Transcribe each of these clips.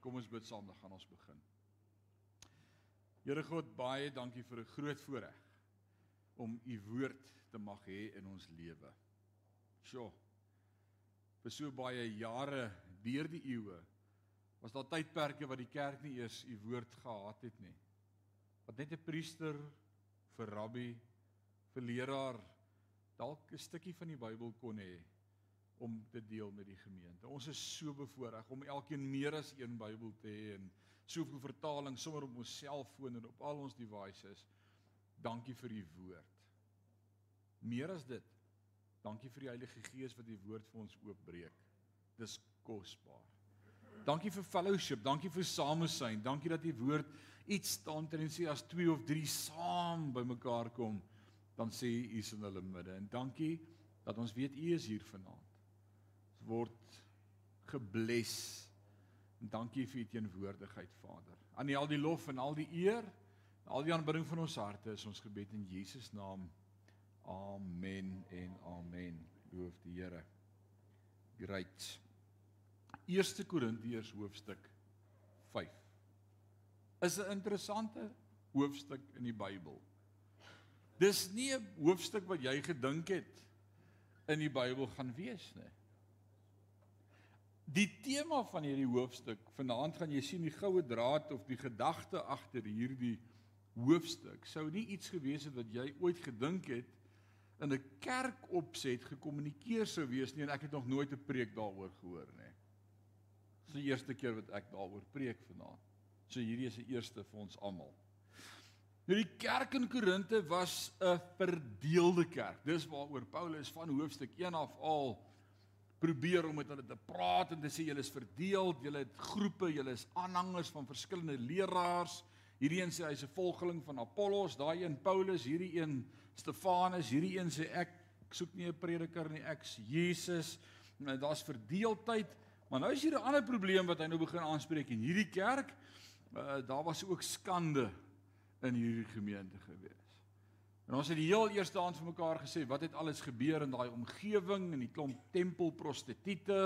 Kom ons bid saam, dan gaan ons begin. Here God, baie dankie vir 'n groot voorreg om u woord te mag hê in ons lewe. Sjoe. Vir so baie jare deur die eeue was daar tydperke wat die kerk nie eers u woord gehad het nie. Wat net 'n priester vir rabbi vir leraar dalk 'n stukkie van die Bybel kon hê om te deel met die gemeente. Ons is so bevoorreg om elkeen meer as een Bybel te hê en soveel vertalings sommer op ons selfoon en op al ons devices. Dankie vir u woord. Meer as dit, dankie vir die Heilige Gees wat die woord vir ons oopbreek. Dis kosbaar. Dankie vir fellowship, dankie vir samesyn, dankie dat die woord iets staan ter en sê as 2 of 3 saam bymekaar kom, dan sê u is in hulle midde. En dankie dat ons weet u is hier vanaand word gebless. En dankie vir u teenwoordigheid, Vader. Aan U al die lof en al die eer, al die aanbidding van ons harte is ons gebed in Jesus naam. Amen en amen. Loof die Here. Great. 1 Korintiërs hoofstuk 5. Is 'n interessante hoofstuk in die Bybel. Dis nie 'n hoofstuk wat jy gedink het in die Bybel gaan wees nie. Die tema van hierdie hoofstuk, vanaand gaan jy sien die goue draad of die gedagte agter hierdie hoofstuk sou nie iets gewees het wat jy ooit gedink het in 'n kerk opset gekommunikeer sou wees nie en ek het nog nooit 'n preek daaroor gehoor nie. Dis die eerste keer wat ek daaroor preek vanaand. So hierdie is die eerste vir ons almal. Nou die kerk in Korinte was 'n verdeelde kerk. Dis waaroor Paulus van hoofstuk 1 af al probeer om met hulle te praat en te sê julle is verdeel, julle het groepe, julle is aanhangers van verskillende leraars. Hierdie een sê hy's 'n volgeling van Apollos, daai een Paulus, hierdie een Stefanus, hierdie een sê ek soek nie 'n prediker nie, ek's Jesus. Nou daar's verdeeldheid, maar nou is hier 'n ander probleem wat hy nou begin aanspreek in hierdie kerk. Uh, daar was ook skande in hierdie gemeente gewees. En ons het die heel eerste aand vir mekaar gesê wat het alles gebeur in daai omgewing en die klomp tempelprostituie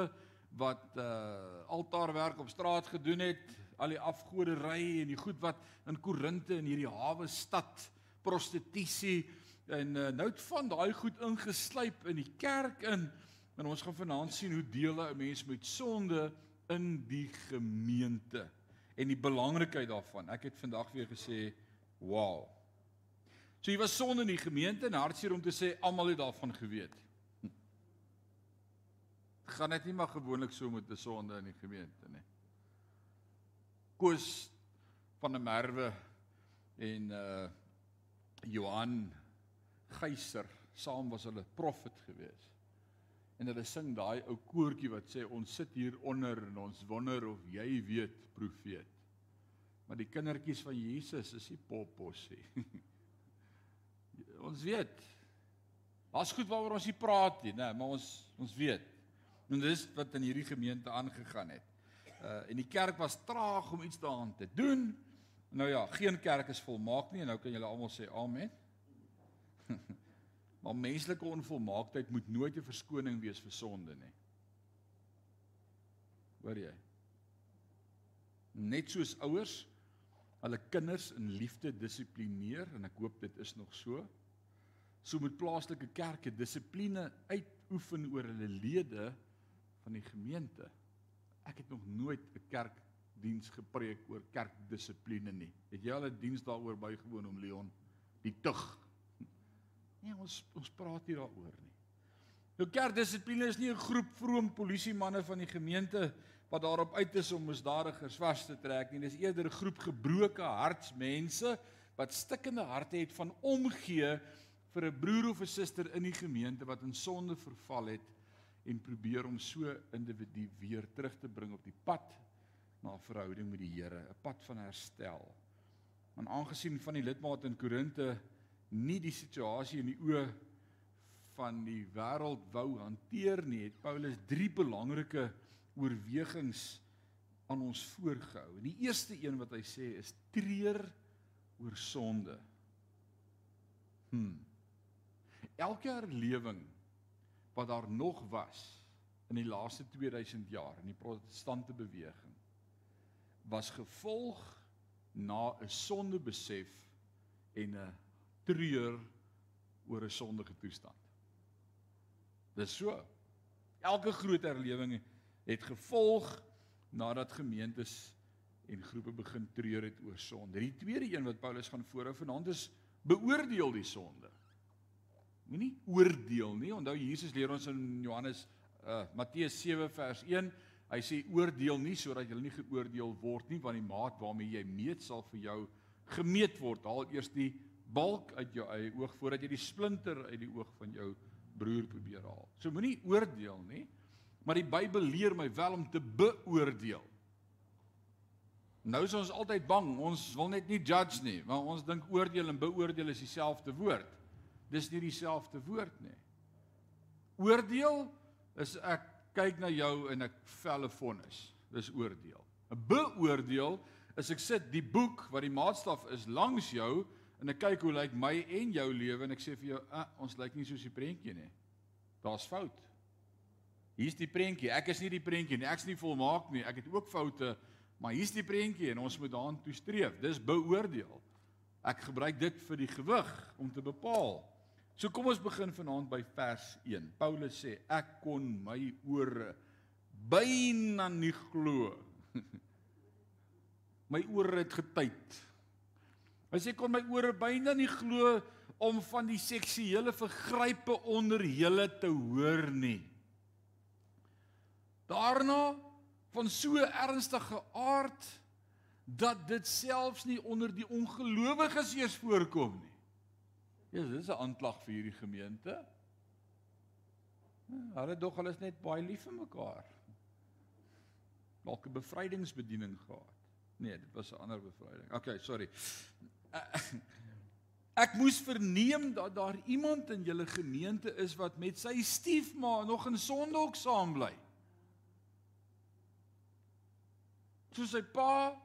wat uh altaarwerk op straat gedoen het, al die afgoderry en die goed wat in Korinte in hierdie hawe stad prostitusie en uh, nou het van daai goed ingeslyp in die kerk in en ons gaan vanaand sien hoe deel 'n mens met sonde in die gemeente en die belangrikheid daarvan. Ek het vandag weer gesê, wow. So jy was sonde in die gemeente en hartseer om te sê almal het daarvan geweet. Hm. Gaan dit nie maar gewoonlik so met 'n sonde in die gemeente nie. Koos van der Merwe en uh Johan Geyser saam was hulle profet gewees. En hulle sing daai ou koortjie wat sê ons sit hier onder en ons wonder of jy weet profeet. Maar die kindertjies van Jesus is nie popposie. Ons weet. Daar's goed waaroor ons nie praat nie, né, maar ons ons weet. En dis wat in hierdie gemeente aangegaan het. Uh en die kerk was traag om iets daaraan te doen. Nou ja, geen kerk is volmaak nie en nou kan julle almal sê amen. maar menslike onvolmaaktheid moet nooit 'n verskoning wees vir sonde nie. Hoor jy? Net soos ouers hulle kinders in liefde dissiplineer en ek hoop dit is nog so. So moet plaaslike kerke dissipline uitoefen oor hulle lede van die gemeente. Ek het nog nooit 'n kerkdiens gepreek oor kerkdissipline nie. Het jy al 'n diens daaroor bygewoon om Leon die tug? Nee, ons ons praat nie daaroor nie. Nou kerkdissipline is nie 'n groep vroom polisiemanne van die gemeente wat daarop uit is om misdadigers vas te trek nie. Dis eerder 'n groep gebroke hartsmense wat stikkende harte het van omgee vir 'n broer of 'n suster in die gemeente wat in sonde verval het en probeer om so individu weer terug te bring op die pad na 'n verhouding met die Here, 'n pad van herstel. Maar aangesien van die lidmate in Korinte nie die situasie in die oë van die wêreld wou hanteer nie, het Paulus drie belangrike oorwegings aan ons voorgehou. En die eerste een wat hy sê is treur oor sonde. Hm. Elke herlewing wat daar nog was in die laaste 2000 jaar in die protestante beweging was gevolg na 'n sondebesef en 'n treur oor 'n sondige toestand. Dis so. Elke groot herlewing het gevolg nadat gemeentes en groepe begin treur het oor sonde. Die tweede een wat Paulus gaan voorhou vanaand is beoordeel die sonde. Moenie oordeel nie. Onthou Jesus leer ons in Johannes uh Matteus 7 vers 1, hy sê oordeel nie sodat jy nie geoordeel word nie, want die maat waarmee jy meet sal vir jou gemeet word. Haal eers die balk uit jou eie oog voordat jy die splinter uit die oog van jou broer probeer haal. So moenie oordeel nie. Maar die Bybel leer my wel om te beoordeel. Nou is ons altyd bang. Ons wil net nie judge nie, want ons dink oordeel en beoordeel is dieselfde woord. Dis nie dieselfde woord nie. Oordeel is ek kyk na jou en ek velle vonnis. Dis oordeel. 'n Beoordeel is ek sit die boek wat die maatstaf is langs jou en ek kyk hoe lyk my en jou lewe en ek sê vir jou, ah, ons lyk nie soos die prentjie nie. Daar's fout. Hier's die prentjie. Ek is nie die prentjie nie. Ek's nie volmaak nie. Ek het ook foute. Maar hier's die prentjie en ons moet daaraan toe streef. Dis beoordeel. Ek gebruik dit vir die gewig om te bepaal. So kom ons begin vanaand by vers 1. Paulus sê ek kon my ore byna nie glo. my ore het getuit. Hy sê kon my ore byna nie glo om van die seksuele vergrype onder julle te hoor nie. Daarna van so ernstige aard dat dit selfs nie onder die ongelowiges eers voorkom nie. Ja, dis 'n aanklag vir hierdie gemeente. Ja, hulle dog hulle is net baie lief vir mekaar. Dalk 'n bevrydingsbediening gehad. Nee, dit was 'n ander bevryding. Okay, sorry. Ek moes verneem dat daar iemand in julle gemeente is wat met sy stiefma nog in sondaak saam bly. So sy pa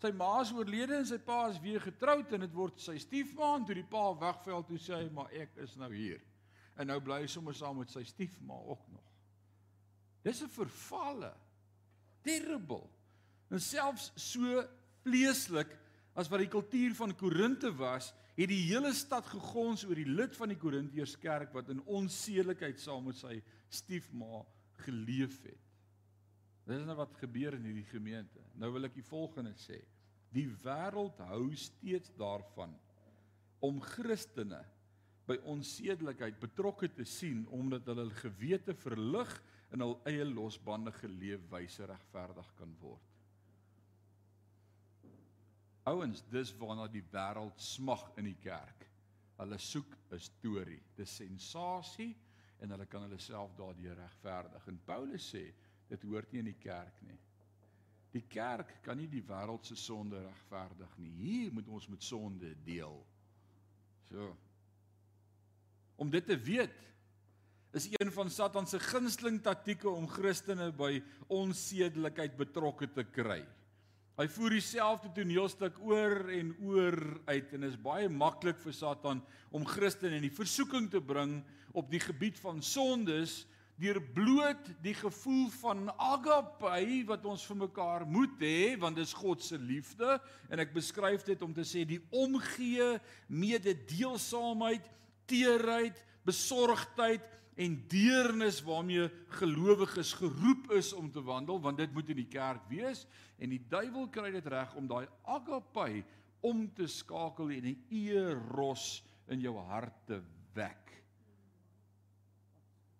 Sy ma is oorlede en sy pa is weer getroud en dit word sy stiefma en toe die pa wegval toe sê hy maar ek is nou hier. En nou bly hy sommer saam met sy stiefma ook nog. Dis 'n vervalle. Terrible. En selfs so vleeslik as wat die kultuur van Korinte was, het die hele stad gegons oor die lid van die Korintiërs kerk wat in onsedelikheid saam met sy stiefma geleef het. Dis nou wat gebeur in hierdie gemeente. Nou wil ek die volgende sê. Die wêreld hou steeds daarvan om Christene by onsedelikheid betrokke te sien omdat hulle hul gewete verlig en hul eie losbandige leefwyse regverdig kan word. Ouens, dis waarna die wêreld smag in die kerk. Hulle soek 'n storie, 'n sensasie en hulle kan hulle self daardeur regverdig. En Paulus sê Dit hoort nie in die kerk nie. Die kerk kan nie die wêreld se sonde regverdig nie. Hier moet ons met sonde deel. So. Om dit te weet is een van Satan se gunsteling taktieke om Christene by onsedelikheid betrokke te kry. Hy voer dieselfde toneelstuk oor en oor uit en is baie maklik vir Satan om Christene in die versoeking te bring op die gebied van sondes deur bloot die gevoel van agape wat ons vir mekaar moet hê want dis God se liefde. En ek beskryf dit om te sê die omgee mededeelsaamheid teerheid besorgdheid en deernis waarmee gelowiges geroep is om te wandel want dit moet in die kerk wees. En die duiwel kry dit reg om daai agape om te skakel en 'n eros in jou hart te wek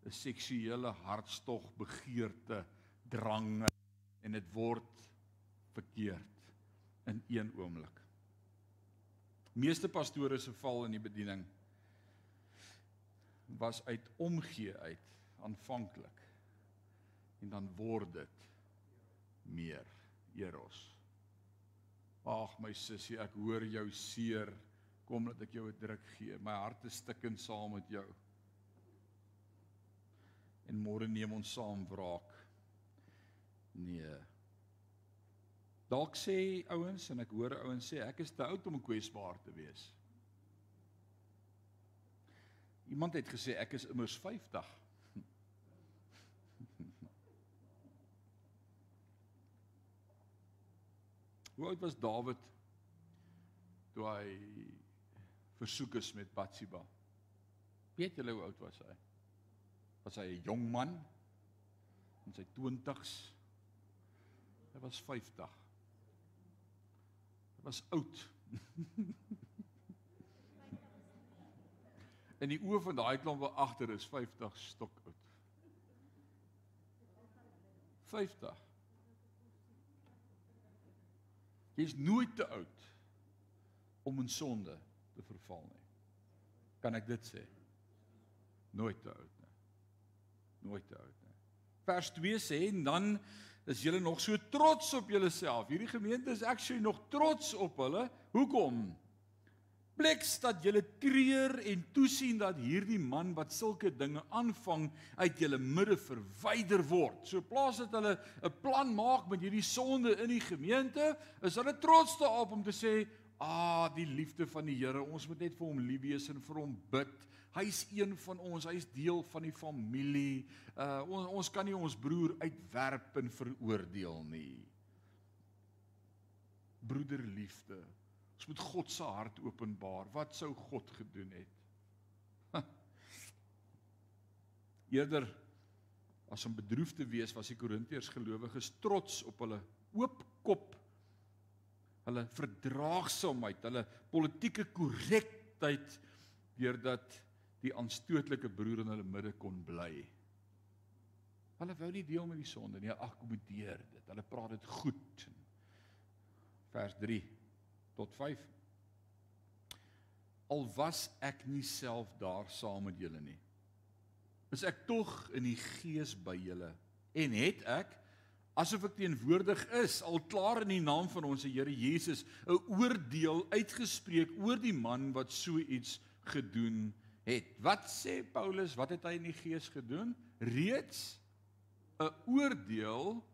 'n seksuele hartstog, begeerte, drang en dit word verkeerd in een oomblik. Meeste pastore se val in die bediening was uit omgee uit aanvanklik en dan word dit meer eros. Ag my sussie, ek hoor jou seer. Kom dat ek jou 'n druk gee. My hart is stikkend saam met jou en môre neem ons saam wraak. Nee. Dalk sê ouens en ek hoor ouens sê ek is te oud om kwesbaar te wees. Iemand het gesê ek is immers 50. Hoe oud was Dawid toe hy versoek is met Batsheba? Weet julle hoe oud was hy? Was hy 'n jong man in sy 20's? Hy was 50. Hy was oud. In die oë van daai klomp wat agter is 50 stok oud. 50. Jy's nooit te oud om in sonde te verval nie. Kan ek dit sê? Nooit te oud. Nooit te oud nie. Vers 2 sê en dan is julle nog so trots op julleself. Hierdie gemeente is actually nog trots op hulle. Hoekom? Pleks dat julle treur en toesien dat hierdie man wat sulke dinge aanvang uit julle midde verwyder word. So plaas dit hulle 'n plan maak met hierdie sonde in die gemeente, is hulle trots daarop om te sê, "Ah, die liefde van die Here, ons moet net vir hom lief wees en vir hom bid. Hy's een van ons, hy's deel van die familie. Uh ons ons kan nie ons broer uitwerp en veroordeel nie." Broederliefde Ons moet God se hart openbaar. Wat sou God gedoen het? Eerder as om bedroef te wees was die Korintiërs gelowiges trots op hulle oop kop, hulle verdraagsaamheid, hulle politieke korrektheid deurdat die aanstootlike broer in hulle midde kon bly. Hulle wou nie deel met die sonde nie, akkommodeer dit. Hulle praat dit goed. Vers 3 tot 5. Al was ek nie self daar saam met julle nie. Is ek tog in die gees by julle en het ek asof ek teenwoordig is al klaar in die naam van ons Here Jesus 'n oordeel uitgespreek oor die man wat so iets gedoen het. Wat sê Paulus? Wat het hy in die gees gedoen? Reeds 'n oordeel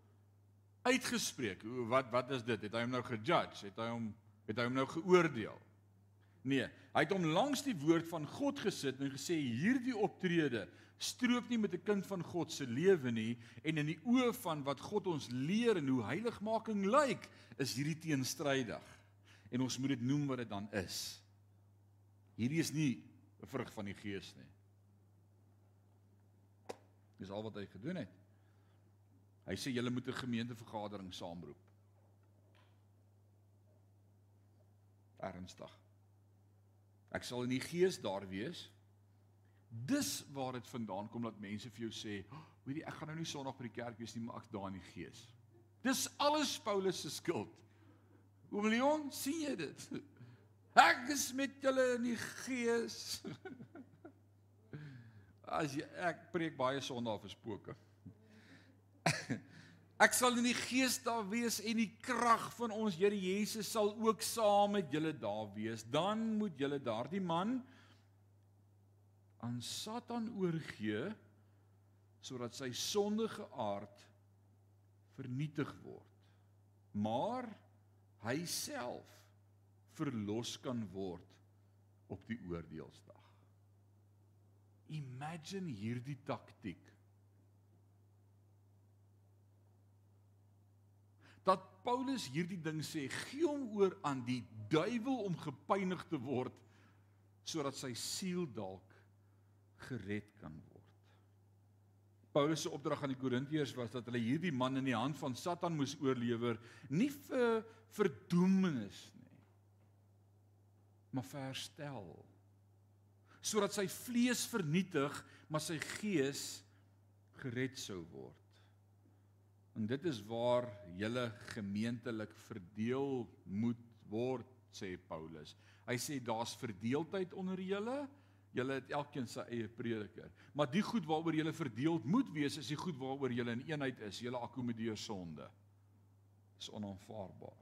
uitgespreek. Wat wat is dit? Het hy hom nou gejudge? Het hy hom het hy hom nou geoordeel. Nee, hy het hom langs die woord van God gesit en gesê hierdie optrede stroop nie met 'n kind van God se lewe nie en in die oë van wat God ons leer en hoe heiligmaking lyk, is hierdie teenstrydig. En ons moet dit noem wat dit dan is. Hierdie is nie 'n vrug van die gees nie. Dis al wat hy gedoen het. Hy sê julle moet 'n gemeentevergadering saamroep. ernstig. Ek sal in die gees daar wees. Dis waar dit vandaan kom dat mense vir jou sê, "Weet jy, ek gaan nou nie Sondag by die kerk wees nie, maar ek's daar in die gees." Dis alles Paulus se skuld. Oom Leon, sien jy dit? Ek is met julle in die gees. As jy ek preek baie Sondag vir spooke. Ek sal in die gees daar wees en die krag van ons Here Jesus sal ook saam met julle daar wees. Dan moet julle daardie man aan Satan oorgee sodat sy sondige aard vernietig word. Maar hy self verlos kan word op die oordeelsdag. Imagine hierdie taktik. dat Paulus hierdie ding sê, gee hom oor aan die duiwel om gepynig te word sodat sy siel dalk gered kan word. Paulus se opdrag aan die Korintiërs was dat hulle hierdie man in die hand van Satan moes oorlewer, nie vir verdoemenis nie, maar vir herstel. Sodat sy vlees vernietig, maar sy gees gered sou word. En dit is waar julle gemeentelik verdeel moet word, sê Paulus. Hy sê daar's verdeeldheid onder julle. Julle het elkeen sy eie prediker. Maar die goed waaroor julle verdeeld moet wees, is die goed waaroor julle in eenheid is. Julle akkommodeer sonde. Dis onaanvaarbaar.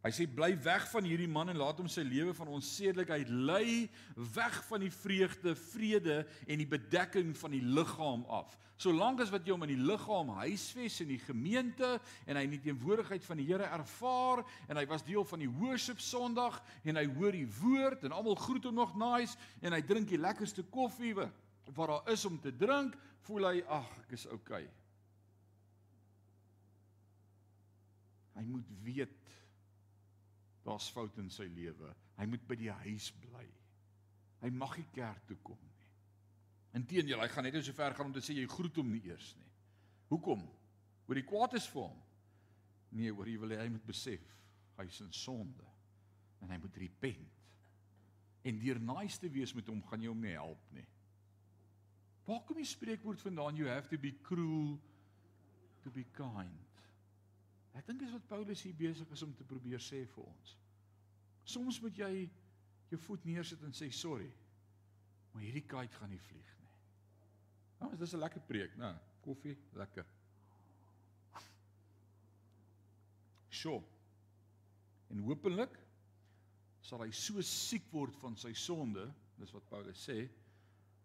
Hy sê bly weg van hierdie man en laat hom sy lewe van onsedelikheid lei weg van die vreugde, vrede en die bedekking van die liggaam af. Solank as wat jy hom in die liggaam huisves in die gemeente en hy in die teenwoordigheid van die Here ervaar en hy was deel van die worship Sondag en hy hoor die woord en almal groet hom nog nice en hy drink die lekkerste koffie wat daar is om te drink, voel hy ag, ek is oukei. Okay. Hy moet weet daar's fout in sy lewe. Hy moet by die huis bly. Hy mag nie kerk toe kom nie. Inteendeel, hy gaan net so ver gaan om te sê jy groet hom nie eers nie. Hoekom? Oor die kwaad is vir hom. Nee, oor hy wil hy moet besef hy's in sonde en hy moet repent. En deur nice te wees met hom gaan jy hom nie help nie. Waar kom die spreekwoord vandaan you have to be cruel to be kind? Ek dink dis wat Paulus hier besig is om te probeer sê vir ons. Soms moet jy jou voet neersit en sê sorry. Maar hierdie kite gaan nie vlieg nie. Nou, dis 'n lekker preek, né? Koffie, lekker. Sjoe. En hopelik sal hy so siek word van sy sonde, dis wat Paulus sê,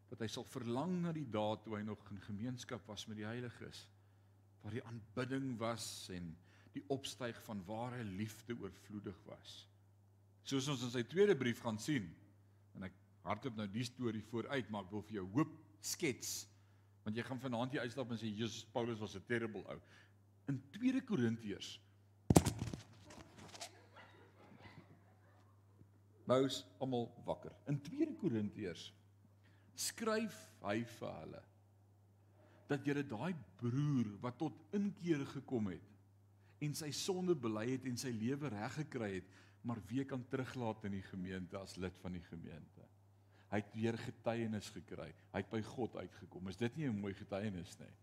dat hy sal verlang na die dae toe hy nog in gemeenskap was met die heiliges, waar die aanbidding was en die opstyg van ware liefde oorvloedig was. Soos ons in sy tweede brief gaan sien. En ek hardloop nou die storie vooruit, maar ek wil vir jou hoop skets want jy gaan vanaand hier uitstap en sê Jesus Paulus was 'n terrible ou. In 2 Korintiërs Mous almal wakker. In 2 Korintiërs skryf hy vir hulle dat julle daai broer wat tot inkeer gekom het en sy sonde bely het en sy lewe reg gekry het, maar weer kan teruglaat in die gemeente as lid van die gemeente. Hy het weer getuienis gekry. Hy het by God uitgekom. Is dit nie 'n mooi getuienis nie?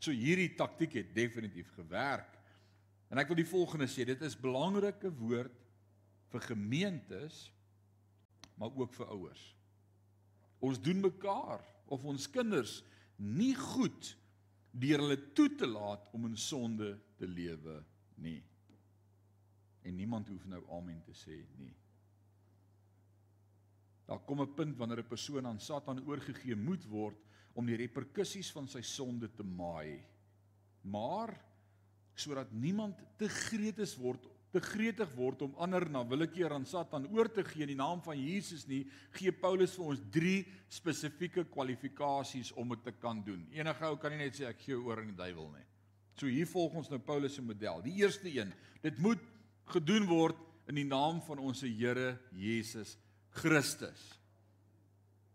So hierdie taktik het definitief gewerk. En ek wil die volgende sê, dit is belangrike woord vir gemeentes maar ook vir ouers. Ons doen mekaar of ons kinders nie goed deur hulle toe te laat om in sonde te lewe nie. En niemand hoef nou amen te sê nie. Daar kom 'n punt wanneer 'n persoon aan Satan oorgegee moet word om die reperkusies van sy sonde te maai. Maar sodat niemand te gretes word te gretig word om ander na willekeur aan Satan oor te gee in die naam van Jesus nie, gee Paulus vir ons 3 spesifieke kwalifikasies om dit te kan doen. Enige ou kan nie net sê ek gee oor aan die duiwel nie. So hier volg ons nou Paulus se model. Die eerste een, dit moet gedoen word in die naam van ons Here Jesus Christus.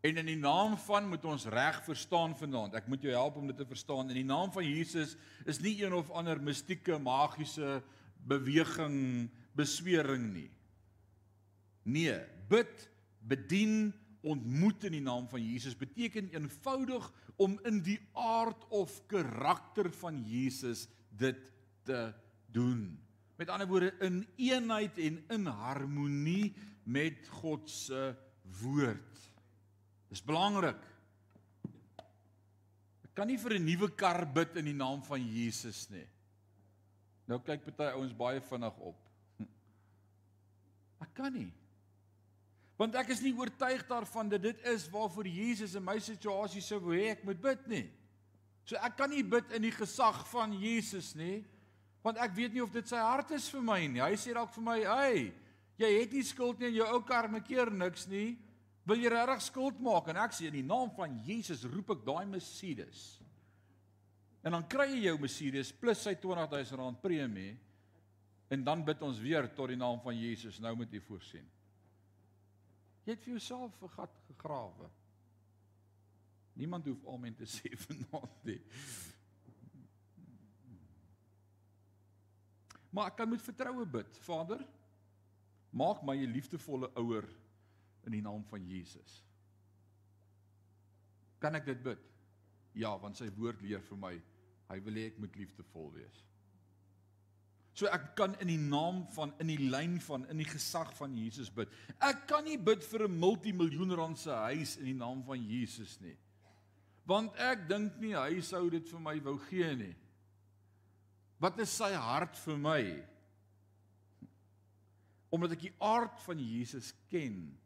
En in die naam van moet ons reg verstaan vanaand. Ek moet jou help om dit te verstaan. In die naam van Jesus is nie een of ander mistieke, magiese beweging, beswering nie. Nee, bid, bedien, ontmoet in die naam van Jesus beteken eenvoudig om in die aard of karakter van Jesus dit te doen. Met ander woorde in eenheid en in harmonie met God se woord. Dis belangrik. Ek kan nie vir 'n nuwe kar bid in die naam van Jesus nie. Nou kyk party ouens baie vinnig op. Ek kan nie. Want ek is nie oortuig daarvan dat dit is waarvoor Jesus in my situasie sou wou hê ek moet bid nie. So ek kan nie bid in die gesag van Jesus nie, want ek weet nie of dit sy hart is vir my nie. Hy sê dalk vir my, "Hey, jy het nie skuld nie en jou ou kar maak keer niks nie. Wil jy regtig skuld maak?" En ek sê in die naam van Jesus roep ek daai Mercedes. En dan kry jy jou Mercedes plus sy R20000 premie en dan bid ons weer tot die naam van Jesus nou moet jy voorsien. Jy het vir jouself 'n gat gegrawe. Niemand hoef amen te sê vanaand nie. Maar ek kan met vertroue bid. Vader, maak my 'n liefdevolle ouer in die naam van Jesus. Kan ek dit bid? Ja, want sy woord leer vir my Hy wil hê ek moet liefdevol wees. So ek kan in die naam van in die lyn van in die gesag van Jesus bid. Ek kan nie bid vir 'n multimiljoen rand se huis in die naam van Jesus nie. Want ek dink nie hy sou dit vir my wou gee nie. Wat is sy hart vir my? Omdat ek die aard van Jesus ken,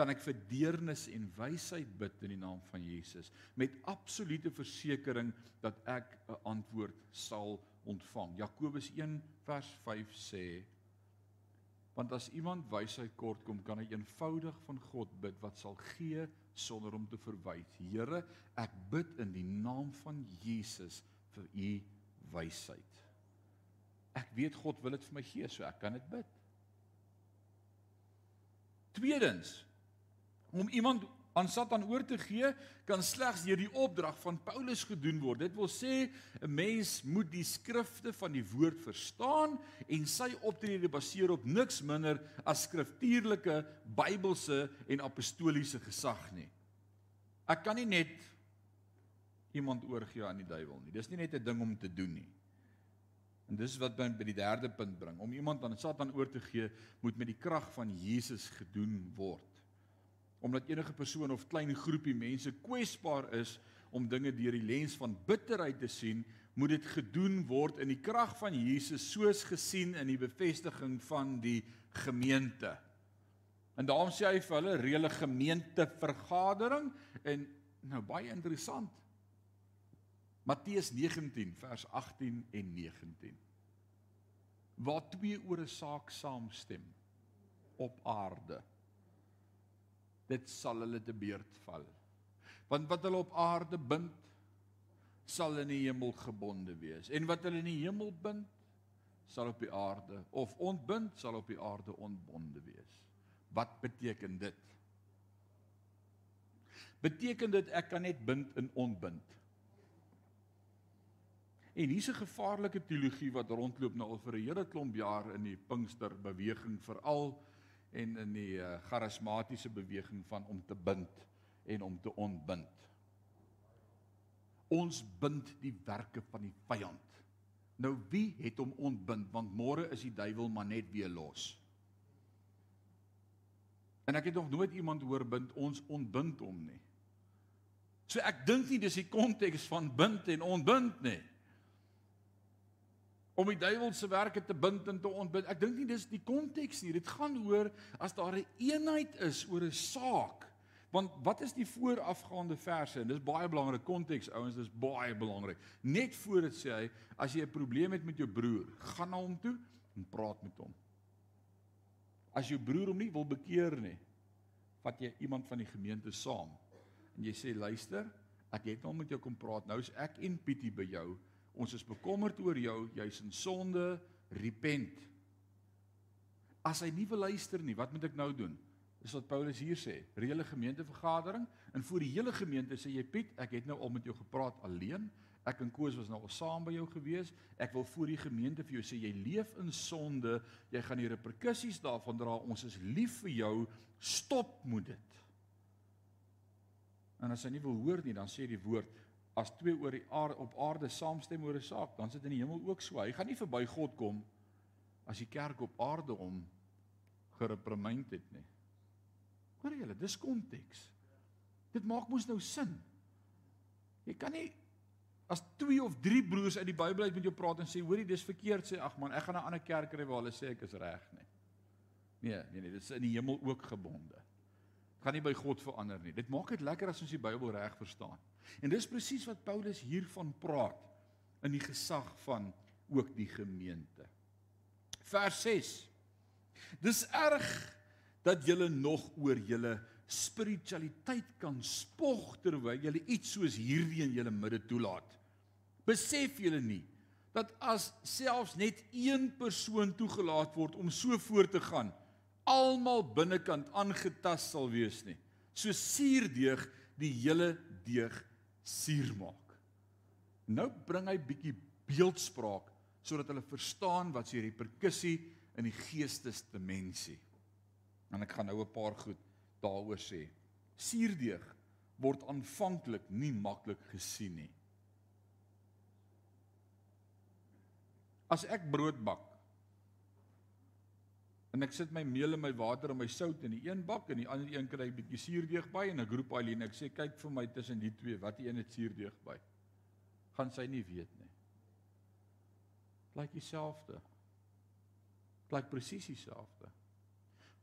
kan ek vir deernis en wysheid bid in die naam van Jesus met absolute versekering dat ek 'n antwoord sal ontvang. Jakobus 1 vers 5 sê want as iemand wysheid kort kom kan hy eenvoudig van God bid wat sal gee sonder om te verwyd. Here, ek bid in die naam van Jesus vir u wysheid. Ek weet God wil dit vir my gee, so ek kan dit bid. Tweedens, om iemand aan Satan oor te gee, kan slegs deur die opdrag van Paulus gedoen word. Dit wil sê 'n mens moet die skrifte van die woord verstaan en sy optrede baseer op niks minder as skriftuurlike Bybelse en apostoliese gesag nie. Ek kan nie net iemand oorgee aan die duiwel nie. Dis nie net 'n ding om te doen nie. En dis wat my by die derde punt bring. Om iemand aan Satan oor te gee, moet met die krag van Jesus gedoen word omdat enige persoon of klein groepie mense kwesbaar is om dinge deur die lens van bitterheid te sien, moet dit gedoen word in die krag van Jesus soos gesien in die bevestiging van die gemeente. En daarom sê hy vir hulle reële gemeentevergadering en nou baie interessant. Matteus 19 vers 18 en 19. Waar twee oor 'n saak saamstem op aarde dit sal hulle te beurt val. Want wat hulle op aarde bind, sal in die hemel gebonde wees. En wat hulle in die hemel bind, sal op die aarde of ontbind sal op die aarde ontbonde wees. Wat beteken dit? Beteken dit ek kan net bind en ontbind? En hier's 'n gevaarlike teologie wat rondloop nou al vir 'n hele klomp jaar in die Pinkster beweging veral en in die uh, charismatiese beweging van om te bind en om te ontbind. Ons bind die werke van die vyand. Nou wie het hom ontbind want môre is die duiwel maar net weer los. En ek het nog nooit iemand hoor bind ons ontbind hom nie. So ek dink nie dis die konteks van bind en ontbind nie om die duiwel se werke te bind en te ontbind. Ek dink nie dis die konteks nie. Dit gaan oor as daar 'n eenheid is oor 'n saak. Want wat is die voorafgaande verse? En dis baie belangrik konteks ouens, dis baie belangrik. Net voor dit sê hy, as jy 'n probleem het met jou broer, gaan na hom toe en praat met hom. As jou broer hom nie wil bekeer nie, vat jy iemand van die gemeente saam en jy sê luister, ek het nou met jou kom praat. Nou is ek en Pietie by jou Ons is bekommerd oor jou, jy's in sonde, repent. As hy nie wil luister nie, wat moet ek nou doen? Dis wat Paulus hier sê. Reële gemeentevergadering en voor die hele gemeente sê jy Piet, ek het nou al met jou gepraat alleen. Ek en Koos was nou al saam by jou gewees. Ek wil voor die gemeente vir jou sê jy leef in sonde. Jy gaan die reperkusies daarvan dra. Ons is lief vir jou. Stop moet dit. En as hy nie wil hoor nie, dan sê die woord as twee oor die aarde op aarde saamstem oor 'n saak, dan sit in die hemel ook so. Hy gaan nie verby God kom as die kerk op aarde hom gereprimeer het nie. Hoor julle, dis konteks. Dit maak mos nou sin. Jy kan nie as twee of drie broers uit die Bybel uit met jou praat en sê hoorie dis verkeerd sê ag man, ek gaan na 'n ander kerk kry waar hulle sê ek is reg nie. Nee, nee nee, dit is in die hemel ook gebonde. Gaan nie by God verander nie. Dit maak dit lekker as ons die Bybel reg verstaan. En dis presies wat Paulus hiervan praat in die gesag van ook die gemeente. Vers 6. Dis erg dat julle nog oor julle spiritualiteit kan spog terwyl julle iets soos hierdie in julle midde toelaat. Besef julle nie dat as selfs net een persoon toegelaat word om so voort te gaan, almal binnekant aangetast sal wees nie. So suurdeeg die hele deeg suur maak. Nou bring hy bietjie beeldspraak sodat hulle verstaan wat se reperkussie in die geestesdimensie. En ek gaan nou 'n paar goed daaroor sê. Suurdeeg word aanvanklik nie maklik gesien nie. As ek brood bak en ek sit my meel en my water en my sout in die een bak en die ander een kry 'n bietjie suurdeeg by en ek roep Aileen. Ek sê kyk vir my tussen die twee wat die een het suurdeeg by gaan sy nie weet nie. Blyk dieselfde. Blyk presies dieselfde.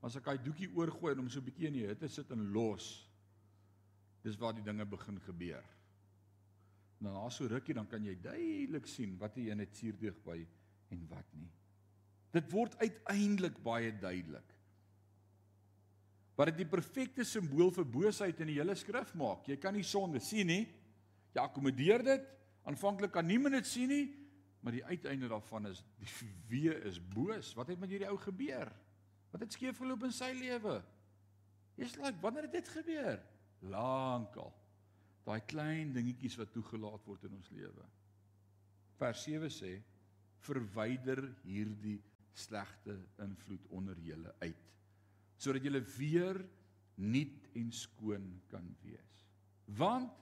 As ek daai doekie oorgooi en hom so 'n bietjie in die hitte sit en los dis waar die dinge begin gebeur. Nou na so rukkie dan kan jy duidelik sien wat die een het suurdeeg by en wat nie Dit word uiteindelik baie duidelik. Wat dit die perfekte simbool vir boosheid in die hele skrif maak. Jy kan nie sonde sien nie. Jy akkommodeer dit. Aanvanklik kan niemand dit sien nie, maar die uiteinde daarvan is die wie is boos? Wat het met hierdie ou gebeur? Wat het skeef geloop in sy lewe? Jy's like, wanneer het dit gebeur? Lankal. Daai klein dingetjies wat toegelaat word in ons lewe. Vers 7 sê: "Verwyder hierdie slegte invloed onder julle uit, sodat julle weer nuut en skoon kan wees." Want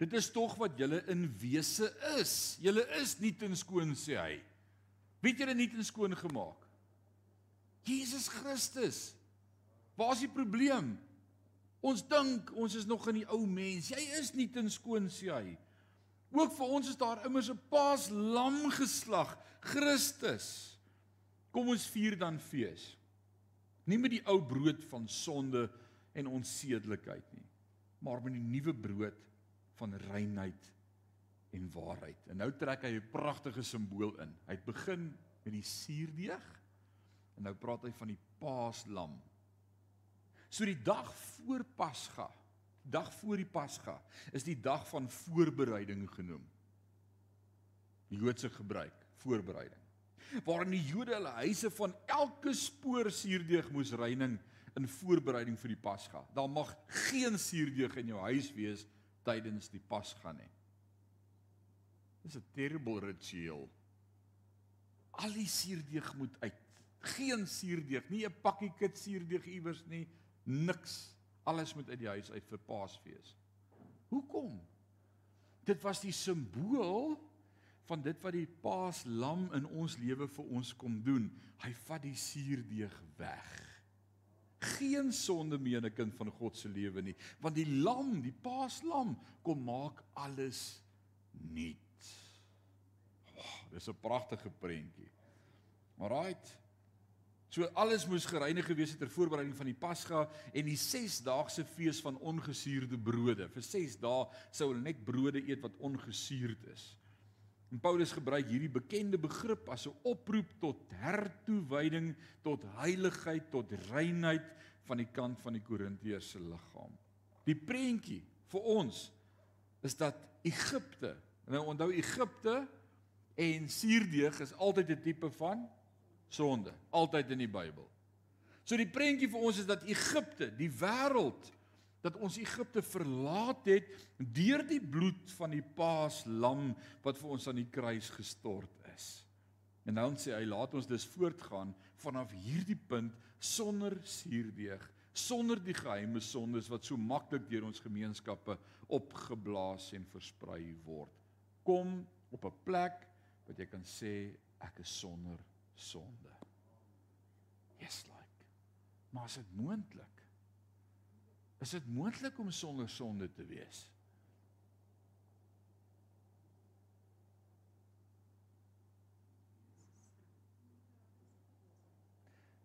dit is tog wat julle in wese is. Julle is nuut en skoon sê hy. Wie het julle nuut en skoon gemaak? Jesus Christus. Waar is die probleem? Ons dink ons is nog in die ou mens. Jy is nie ten skoon sê hy. Ook vir ons is daar immers 'n paaslam geslag, Christus. Kom ons vier dan fees. Nie met die ou brood van sonde en onsedelikheid nie, maar met die nuwe brood van reinheid en waarheid. En nou trek hy 'n pragtige simbool in. Hy het begin met die suurdeeg en nou praat hy van die paaslam. So die dag voor Pasga, dag voor die Pasga, is die dag van voorbereiding genoem. Die Joodse gebruik, voorbereiding. Waarin die Jode hulle huise van elke spoor suurdeeg moes reining in voorbereiding vir die Pasga. Daar mag geen suurdeeg in jou huis wees tydens die Pasga nie. Dis 'n terrible ritueel. Al die suurdeeg moet uit. Geen suurdeeg, nie 'n pakkie kit suurdeeg iewers nie niks alles moet uit die huis uit vir Paasfees. Hoekom? Dit was die simbool van dit wat die Paaslam in ons lewe vir ons kom doen. Hy vat die suurdeeg weg. Geen sonde meer 'n kind van God se lewe nie, want die lam, die Paaslam kom maak alles nuut. Oh, dis 'n pragtige prentjie. Alraight. So alles moes gereinig gewees het ter voorbereiding van die Pasga en die 6-daagse fees van ongesuurde brode. Vir 6 dae sou hulle net brode eet wat ongesuurd is. En Paulus gebruik hierdie bekende begrip as 'n oproep tot hertoewyding, tot heiligheid, tot reinheid van die kant van die Korintiërs se liggaam. Die prentjie vir ons is dat Egipte, nou onthou Egipte en suurdeeg is altyd 'n tipe van sonde altyd in die Bybel. So die prentjie vir ons is dat Egipte, die wêreld dat ons Egipte verlaat het deur die bloed van die paaslam wat vir ons aan die kruis gestort is. En nou sê hy laat ons dus voortgaan vanaf hierdie punt sonder suurdeeg, sonder die geheime sondes wat so maklik deur ons gemeenskappe opgeblaas en versprei word. Kom op 'n plek wat jy kan sê ek is sonder sonde. Yes like. Maar is dit moontlik? Is dit moontlik om sonder sonde te wees?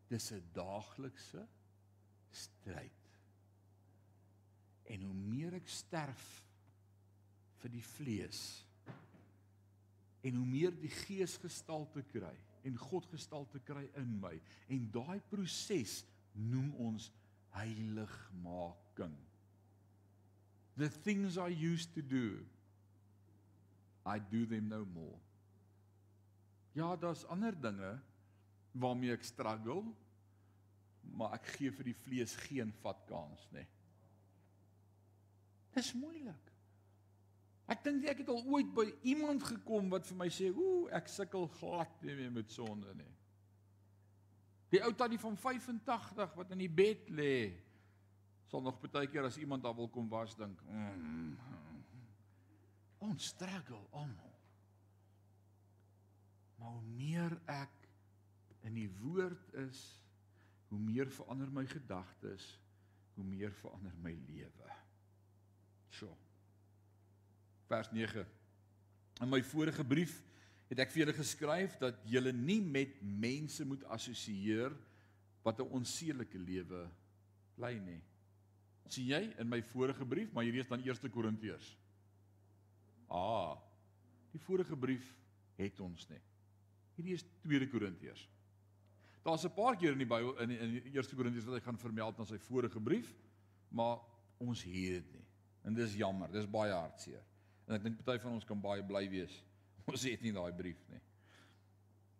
Dis 'n daaglikse stryd. En hoe meer ek sterf vir die vlees en hoe meer die gees gestalte kry, en God gestalte kry in my en daai proses noem ons heiligmaking. The things i used to do i do them no more. Ja daar's ander dinge waarmee ek struggle maar ek gee vir die vlees geen vat kans nê dis moeilik. Ek dink ek het al ooit by iemand gekom wat vir my sê, "Ooh, ek sukkel glad nie meer met sonde nie." Die ou tannie van 85 wat in die bed lê, sal nog baie keer as iemand daar wil kom was dink, mm, "Ons struggle almal." Maar hoe meer ek in die woord is, hoe meer verander my gedagtes, hoe meer verander my lewe. Sjoe vers 9. In my vorige brief het ek vir julle geskryf dat julle nie met mense moet assosieer wat 'n onsedelike lewe lei nie. sien jy in my vorige brief, maar hierdie is dan 1 Korintiërs. Ah. Die vorige brief het ons nie. Hierdie is 2 Korintiërs. Daar's 'n paar keer in die Bybel in in 1 Korintiërs wat hy gaan vermeld in sy vorige brief, maar ons het dit nie. En dis jammer, dis baie hartseer. En ek dink party van ons kan baie bly wees. Ons het nie daai brief nie.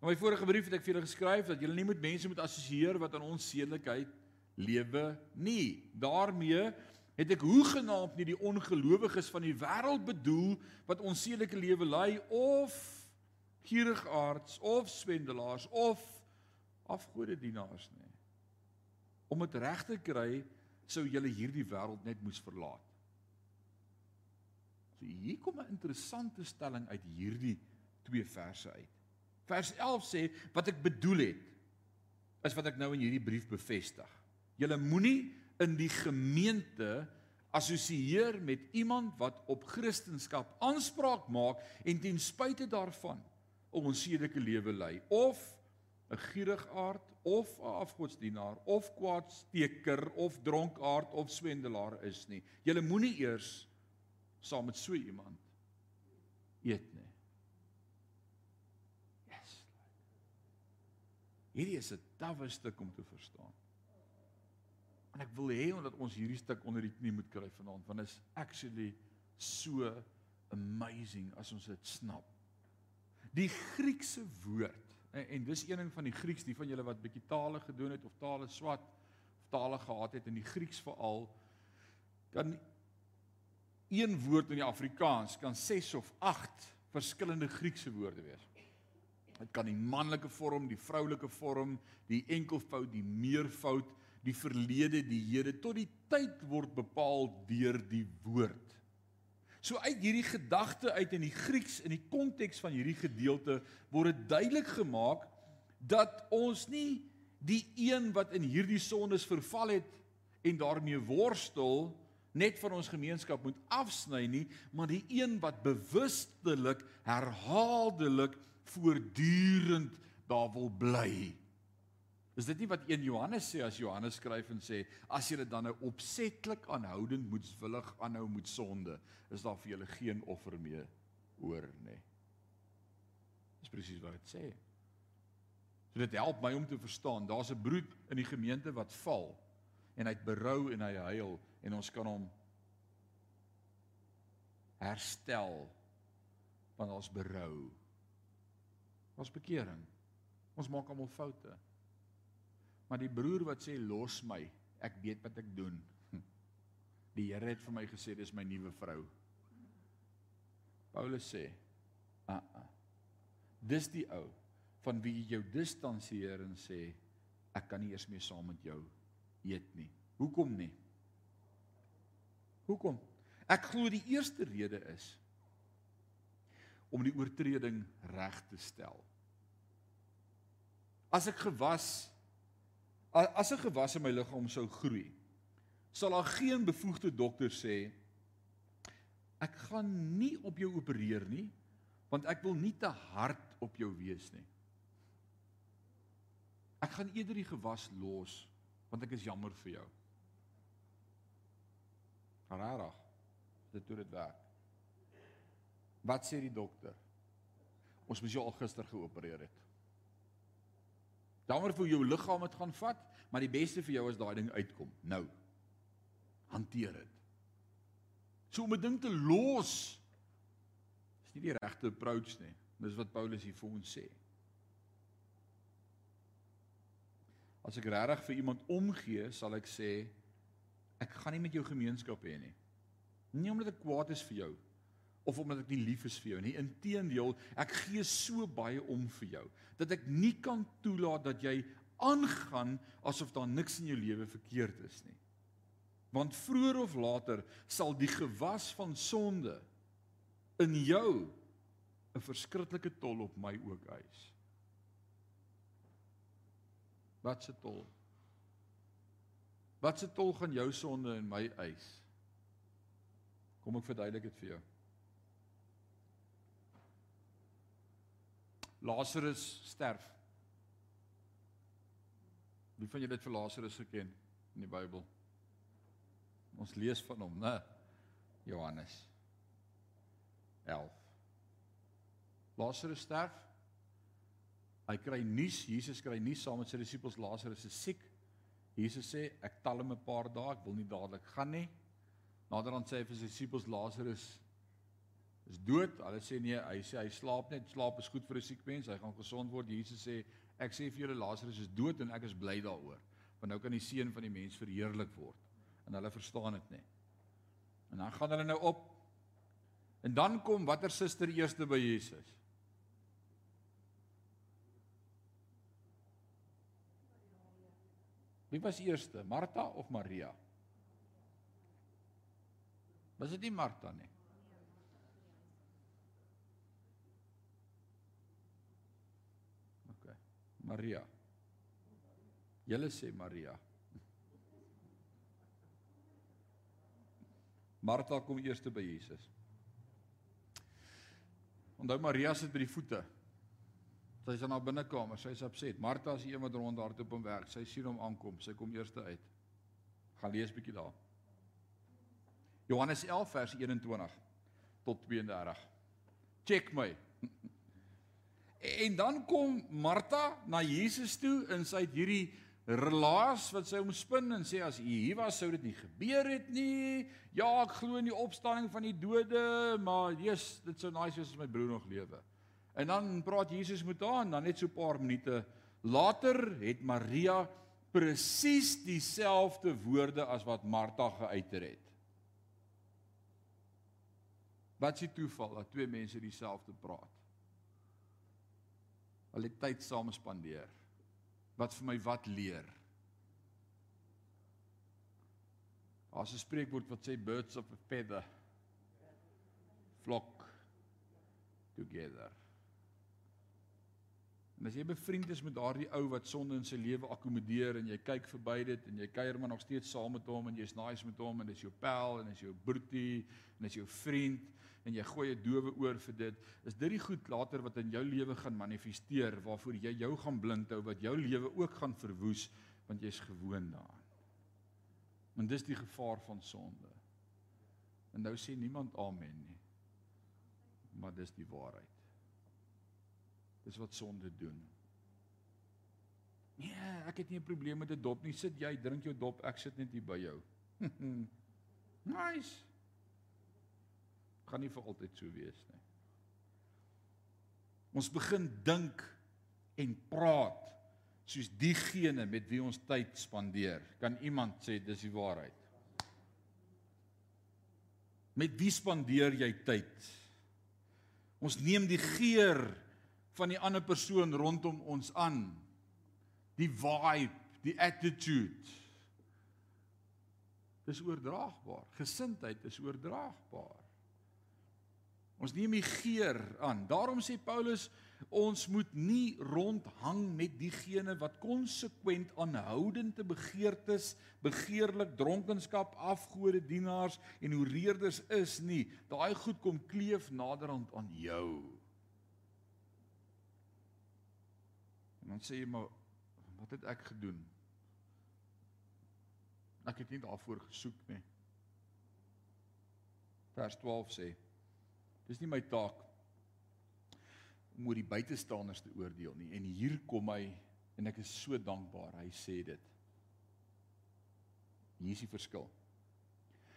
In my vorige brief het ek vir julle geskryf dat julle nie met mense moet assosieer wat aan ons sedelikheid lewe nie. daarmee het ek hoegenaamd nie die ongelowiges van die wêreld bedoel wat onsedelike lewe lei of gierigaards of swendelaars of afgodedienaars nie. Om dit reg te kry, sou julle hierdie wêreld net moes verlaat. Hier kom 'n interessante stelling uit hierdie twee verse uit. Vers 11 sê wat ek bedoel het is wat ek nou in hierdie brief bevestig. Julle moenie in die gemeente assosieer met iemand wat op Christendom aanspraak maak en ten spyte daarvan 'n onsedelike lewe lei of 'n gierigaard of 'n afgodsdienaar of kwaadsteker of dronkaard of swendelaar is nie. Jy moenie eers saam met so iemand eet nie. Yes. Hierdie is 'n tawwe stuk om te verstaan. En ek wil hê omdat ons hierdie stuk onder die knie moet kry vanaand want dit is actually so amazing as ons dit snap. Die Griekse woord en, en dis een ding van die Grieks, die van julle wat bietjie tale gedoen het of tale swat of tale gehad het in die Grieks veral kan een woord in die Afrikaans kan 6 of 8 verskillende Griekse woorde wees. Dit kan die manlike vorm, die vroulike vorm, die enkelvoud, die meervoud die verlede, die hede tot die tyd word bepaal deur die woord. So uit hierdie gedagte uit in die Grieks in die konteks van hierdie gedeelte word dit duidelik gemaak dat ons nie die een wat in hierdie sondes verval het en daarmee worstel net van ons gemeenskap moet afsny nie, maar die een wat bewustelik herhaaldelik voortdurend daar wil bly. Is dit nie wat 1 Johannes sê as Johannes skryf en sê as julle dan nou opsetlik aanhoudend moedswillig aanhou met sonde, is daar vir julle geen offer meer oor nie. Dis presies wat dit sê. So dit help my om te verstaan, daar's 'n broed in die gemeente wat val en hy't berou en hy huil en ons kan hom herstel want ons berou. Ons bekering. Ons maak almal foute. Maar die broer wat sê los my, ek weet wat ek doen. Die Here het vir my gesê dis my nuwe vrou. Paulus sê, "A, uh -uh. dis die ou van wie jy jou distansieer en sê ek kan nie eers meer saam met jou eet nie." Hoekom nie? Hoekom? Ek glo die eerste rede is om die oortreding reg te stel. As ek gewas As 'n gewas in my liggaam sou groei, sal daar geen bevoegde dokter sê ek gaan nie op jou opereer nie, want ek wil nie te hard op jou wees nie. Ek gaan eerder die gewas los want ek is jammer vir jou. Rarig. Dit doen dit werk. Wat sê die dokter? Ons moes jou al gister geopereer het. Jammer vir jou liggaam het gaan vat, maar die beste vir jou is daai ding uitkom. Nou. Hanteer dit. So om 'n ding te los is nie die regte approach nie. Dis wat Paulus hier vir ons sê. As ek regtig vir iemand omgee, sal ek sê ek gaan nie met jou gemeenskap hê nie. Nie omdat ek kwaad is vir jou of omdat ek nie lief is vir jou nie. Inteendeel, ek gee so baie om vir jou dat ek nie kan toelaat dat jy aangaan asof daar niks in jou lewe verkeerd is nie. Want vroeër of later sal die gewas van sonde in jou 'n verskriklike tol op my ook eis. Wat se tol? Wat se tol gaan jou sonde in my eis? Kom ek verduidelik dit vir jou. Lazarus sterf. Wie van julle het vir Lazarus geken in die Bybel? Ons lees van hom, né? Johannes 11. Lazarus sterf. Hy kry nuus, Jesus kry nuus saam met sy disippels Lazarus is siek. Jesus sê ek tel hom 'n paar dae, ek wil nie dadelik gaan nie. Naderhand sê hy vir sy disippels Lazarus is dood. Hulle sê nee, hy sê hy slaap net. Slaap is goed vir 'n siek mens. Hy gaan gesond word. Jesus sê ek sê vir julle Lazarus is dood en ek is bly daaroor. Want nou kan die seun van die mens verheerlik word en hulle verstaan dit nie. En dan gaan hulle nou op en dan kom watter suster eerste by Jesus? Wie was eerste? Martha of Maria? Was dit nie Martha nie? OK. Maria. Julle sê Maria. Martha kom eerste by Jesus. Onthou Maria sit by die voete. Sy is in haar binnekamer, sy is opset. Martha is die een wat rondhardloop om werk. Sy sien hom aankom, sy kom eerste uit. Gaan lees bietjie daar. Johannes 11 vers 21 tot 32. Check my. En dan kom Martha na Jesus toe en sy het hierdie relaas wat sy omspin en sê as u hier was sou dit nie gebeur het nie. Ja, ek glo in die opstanding van die dode, maar Jesus, dit sou nice wees as my broer nog lewe. En dan praat Jesus met haar en dan net so 'n paar minute later het Maria presies dieselfde woorde as wat Martha geuiter het. Wat s'ie toeval dat twee mense dieselfde praat? Hulle tyd saam spandeer wat vir my wat leer. Daar's 'n spreekwoord wat sê birds of a feather flock together. En as jy bevriend is met daardie ou wat sonde in sy lewe akkommodeer en jy kyk verby dit en jy kuier maar nog steeds saam met hom en jy's nice met hom en dis jou pel en dis jou broertie en dis jou vriend en jy gooi 'n dowe oor vir dit, is dit die goed later wat in jou lewe gaan manifesteer waarvoor jy jou gaan blind hou wat jou lewe ook gaan verwoes want jy's gewoond daaraan. Want dis die gevaar van sonde. En nou sê niemand amen nie. Maar dis die waarheid. Dis wat sonde doen. Nee, ek het nie 'n probleem met 'n dop nie. Sit jy, drink jou dop, ek sit net hier by jou. nice gaan nie vir altyd so wees nie. Ons begin dink en praat soos diegene met wie ons tyd spandeer. Kan iemand sê dis die waarheid? Met wie spandeer jy tyd? Ons neem die geur van die ander persoon rondom ons aan. Die vibe, die attitude. Dis oordraagbaar. Gesindheid is oordraagbaar. Ons neem die geur aan. Daarom sê Paulus ons moet nie rondhang met diegene wat konsekwent aanhoudende begeertes, begeerlik dronkenskap, afgode dienaars en hoereerders is nie. Daai goed kom kleef naderhand aan jou. En dan sê jy maar wat het ek gedoen? Ek het nie daarvoor gesoek nie. Vers 12 sê Dis nie my taak om oor die buitestanders te oordeel nie. En hier kom hy en ek is so dankbaar. Hy sê dit. Hier is die verskil.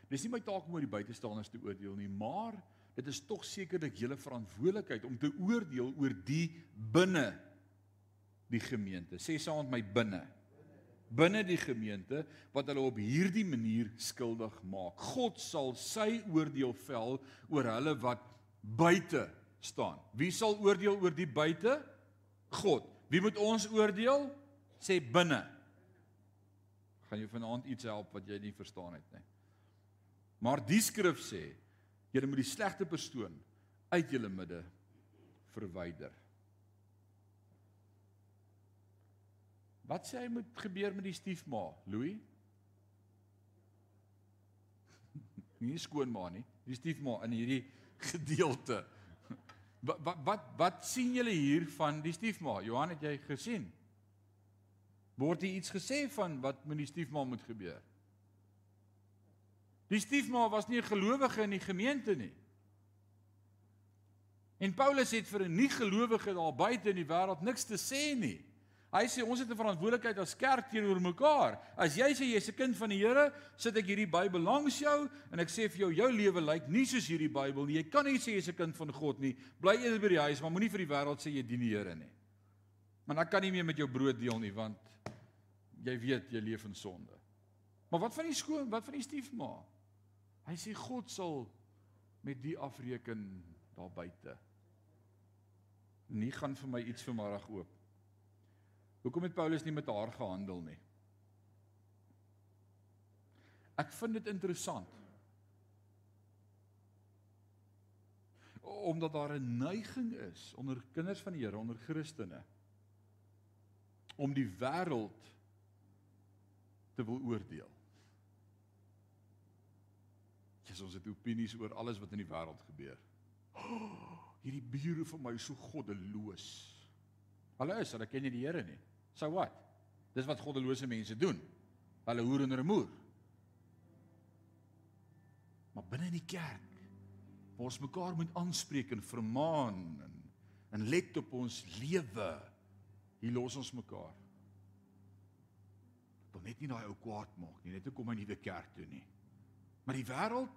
Dis nie my taak om oor die buitestanders te oordeel nie, maar dit is tog sekerlik julle verantwoordelikheid om te oordeel oor die binne die gemeente. Sê saam met my binne binne die gemeente wat hulle op hierdie manier skuldig maak. God sal sy oordeel vel oor hulle wat buite staan. Wie sal oordeel oor die buite? God. Wie moet ons oordeel? Sê binne. Gaan jy vanaand iets help wat jy nie verstaan het nie. Maar die skrif sê jy moet die slegte persoon uit julle midde verwyder. Wat sê hy moet gebeur met die stiefma, Louis? nie skoonma nie, die stiefma in hierdie gedeelte. Wat wat wat, wat sien julle hier van die stiefma? Johan het jy gesien? Word hier iets gesê van wat met die stiefma moet gebeur? Die stiefma was nie 'n gelowige in die gemeente nie. En Paulus het vir 'n nie gelowige daar buite in die wêreld niks te sê nie. Hy sê ons het 'n verantwoordelikheid as kerk teenoor mekaar. As jy sê jy's 'n kind van die Here, sit ek hierdie Bybel langs jou en ek sê vir jou jou lewe lyk nie soos hierdie Bybel nie. Jy kan nie sê jy's 'n kind van God nie. Bly eerder by die huis, maar moenie vir die wêreld sê jy dien die Here nie. Maar dan kan nie meer met jou brood deel nie want jy weet jy leef in sonde. Maar wat van die skoon, wat van die stiefma? Hy sê God sal met die afreken daar buite. Nie gaan vir my iets vanmiddag oop. Hoekom het Paulus nie met haar gehandel nie? Ek vind dit interessant. Omdat daar 'n neiging is onder kinders van die Here, onder Christene om die wêreld te wil oordeel. Jesus ons het opinies oor alles wat in die wêreld gebeur. Oh, hierdie bure van my is so goddeloos. Hulle is, hulle ken nie die Here nie. So wat? Dis wat goddelose mense doen. Hulle hoer en remoer. Maar binne in die kerk waar ons mekaar moet aanspreek en vermaan en en let op ons lewe. Hier los ons mekaar. Wil net nie daai ou kwaad maak nie, net om kom 'n nuwe kerk toe nie. Maar die wêreld,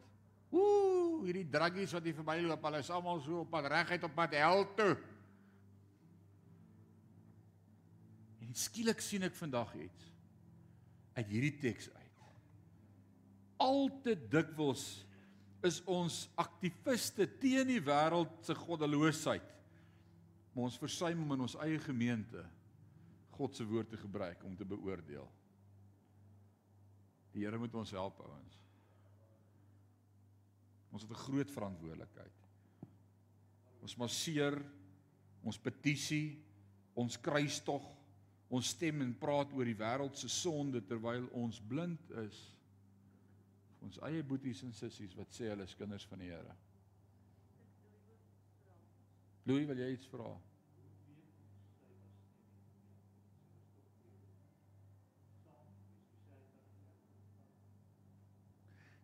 ooh, hierdie druggies wat hier verbyloop, hulle is almal so op pad reguit op pad hel toe. En skielik sien ek vandag iets uit hierdie teks uit. Al te dikwels is ons aktiviste teen die wêreld se goddeloosheid. Maar ons versuim om in ons eie gemeente God se woord te gebruik om te beoordeel. Die Here moet ons help ouens. Ons het 'n groot verantwoordelikheid. Ons masseer ons petisie, ons kruistog, ons stem en praat oor die wêreld se sonde terwyl ons blind is ons eie boeties en sissies wat sê hulle is kinders van die Here. Louis, wil jy iets vra?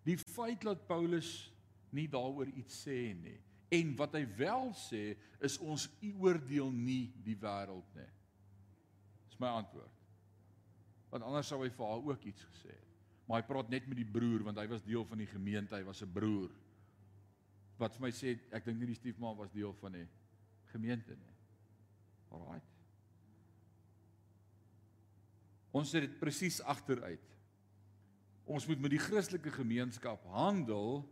Die feit dat Paulus nie daaroor iets sê nie en wat hy wel sê is ons oordeel nie die wêreld nie. Dis my antwoord. Want anders sou hy vir haar ook iets gesê het maar hy praat net met die broer want hy was deel van die gemeente, hy was 'n broer. Wat vir my sê ek dink nie die stiefma was deel van die gemeente nie. Alraai. Ons sit dit presies agteruit. Ons moet met die Christelike gemeenskap handel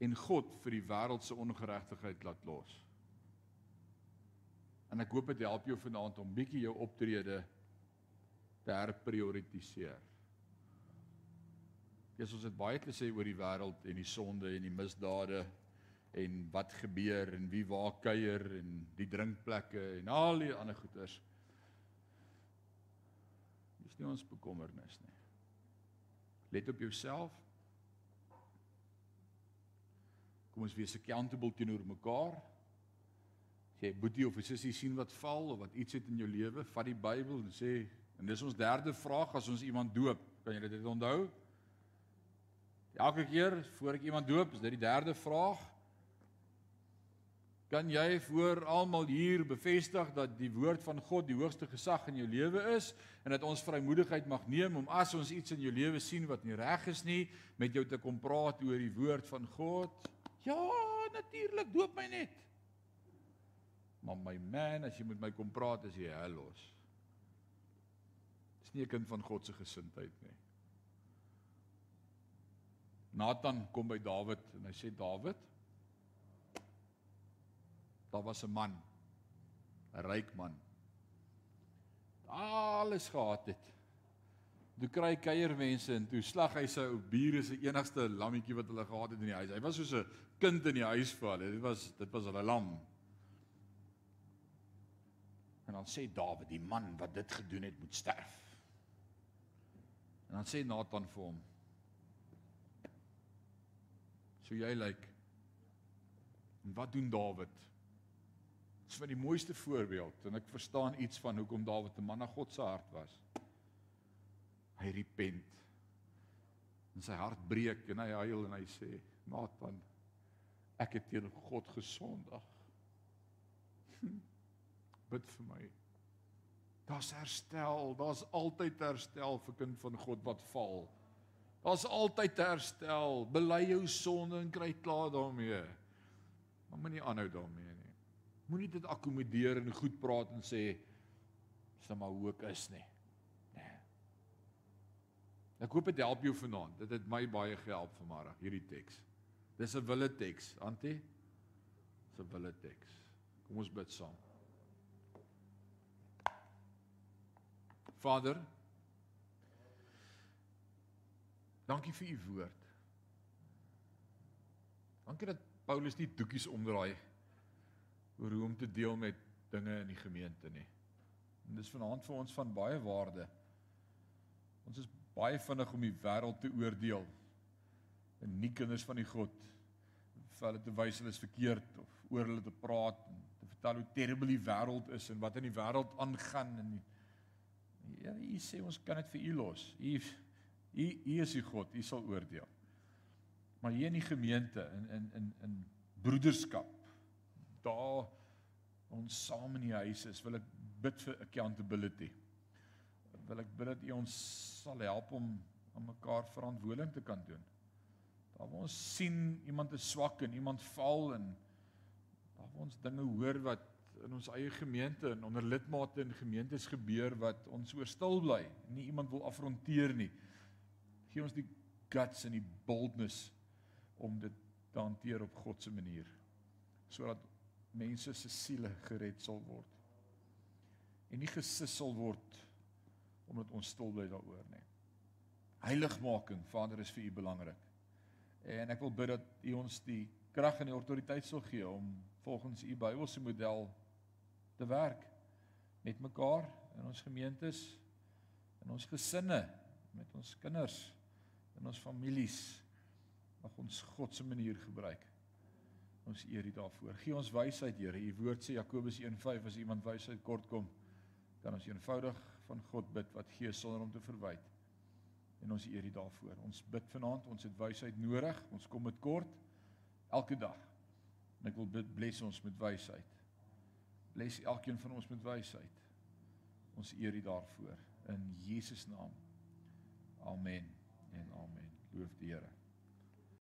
en God vir die wêreld se ongeregtigheid laat los. En ek hoop dit help jou vanaand om bietjie jou optrede te herprioritiseer. Jesus ons het baie te sê oor die wêreld en die sonde en die misdade en wat gebeur en wie waar kuier en die drinkplekke en al die ander goeters. Dis nie ons bekommernis nie. Let op jouself. Kom ons wees accountable teenoor mekaar. As jy boetie of sussie sien wat val of wat iets het in jou lewe, vat die Bybel en sê en dis ons derde vraag as ons iemand doop. Kan jy dit onthou? Elke keer voor ek iemand doop, is dit die derde vraag. Kan jy voor almal hier bevestig dat die woord van God die hoogste gesag in jou lewe is en dat ons vrymoedigheid mag neem om as ons iets in jou lewe sien wat nie reg is nie, met jou te kom praat oor die woord van God? Ja, natuurlik, doop my net. Maar my man, as jy met my kom praat, is jy hellos. Dis nie 'n kind van God se gesindheid nie. Nathan kom by Dawid en hy sê Dawid daar was 'n man 'n ryk man alles gehad het toe kry kuiermense en toe slag hy sy ou bure se enigste lammetjie wat hulle gehad het in die huis hy was soos 'n kind in die huis vir hulle dit was dit was hulle lam en dan sê Dawid die man wat dit gedoen het moet sterf en dan sê Nathan vir hom So jy lyk En wat doen Dawid? Dis van die mooiste voorbeeld en ek verstaan iets van hoekom Dawid 'n man na God se hart was. Hy repent. En sy hart breek en hy huil en hy sê: "Nathan, ek het teen God gesondig. Bid vir my." Daar's herstel, daar's altyd herstel vir kind van God wat val. Daar's altyd herstel. Bely jou sonde en kry klaar daarmee. Maar moenie aanhou daarmee nie. Moenie dit akkommodeer en goed praat en sê dis nou maar hoe ek is nie. Nee. Ek hoop dit help jou vanaand. Dit het my baie gehelp vanmôre hierdie teks. Dis 'n wille teks, Antie. Dis 'n wille teks. Kom ons bid saam. Vader, dankie vir u woord. Dankie dat Paulus nie doekies omdraai oor hoe om te deel met dinge in die gemeente nie. En dis vanaand vir ons van baie waarde. Ons is baie vinnig om die wêreld te oordeel. En nie kinders van die God vir hulle te wys hulle is verkeerd of oor hulle te praat en te vertel hoe terrible die wêreld is en wat in die wêreld aangaan en die, Ja, u sê ons kan dit vir u los. U u u is die God, u sal oordeel. Maar hier in die gemeente in in in in broederskap daar ons saam in die huis is, wil ek bid vir accountability. Wil ek bid dat u ons sal help om aan mekaar verantwoording te kan doen. Daar waar ons sien iemand is swak en iemand val en daar waar ons dinge hoor wat in ons eie gemeente en onder lidmate in gemeentes gebeur wat ons oor stil bly, nie iemand wil afronteer nie. Gee ons die guts en die boldness om dit te hanteer op God se manier sodat mense se siele gered sal word. En nie gesis sal word omdat ons stil bly daaroor nie. Heiligmaking, Vader, is vir U belangrik. En ek wil bid dat U ons die krag en die autoriteit sal gee om volgens U Bybelse model te werk met mekaar in ons gemeentes, in ons gesinne, met ons kinders, in ons families. Mag ons God se manier gebruik. Ons eer U daarvoor. Gee ons wysheid, Here. U woord sê Jakobus 1:5 as iemand wysheid kort kom, kan ons eenvoudig van God bid wat gee sonder om te verwyd. En ons eer U daarvoor. Ons bid vanaand, ons het wysheid nodig. Ons kom met kort elke dag. En ek wil bid bless ons met wysheid. Bless elkeen van ons met wysheid. Ons eer U daarvoor in Jesus naam. Amen en amen. Loof die Here.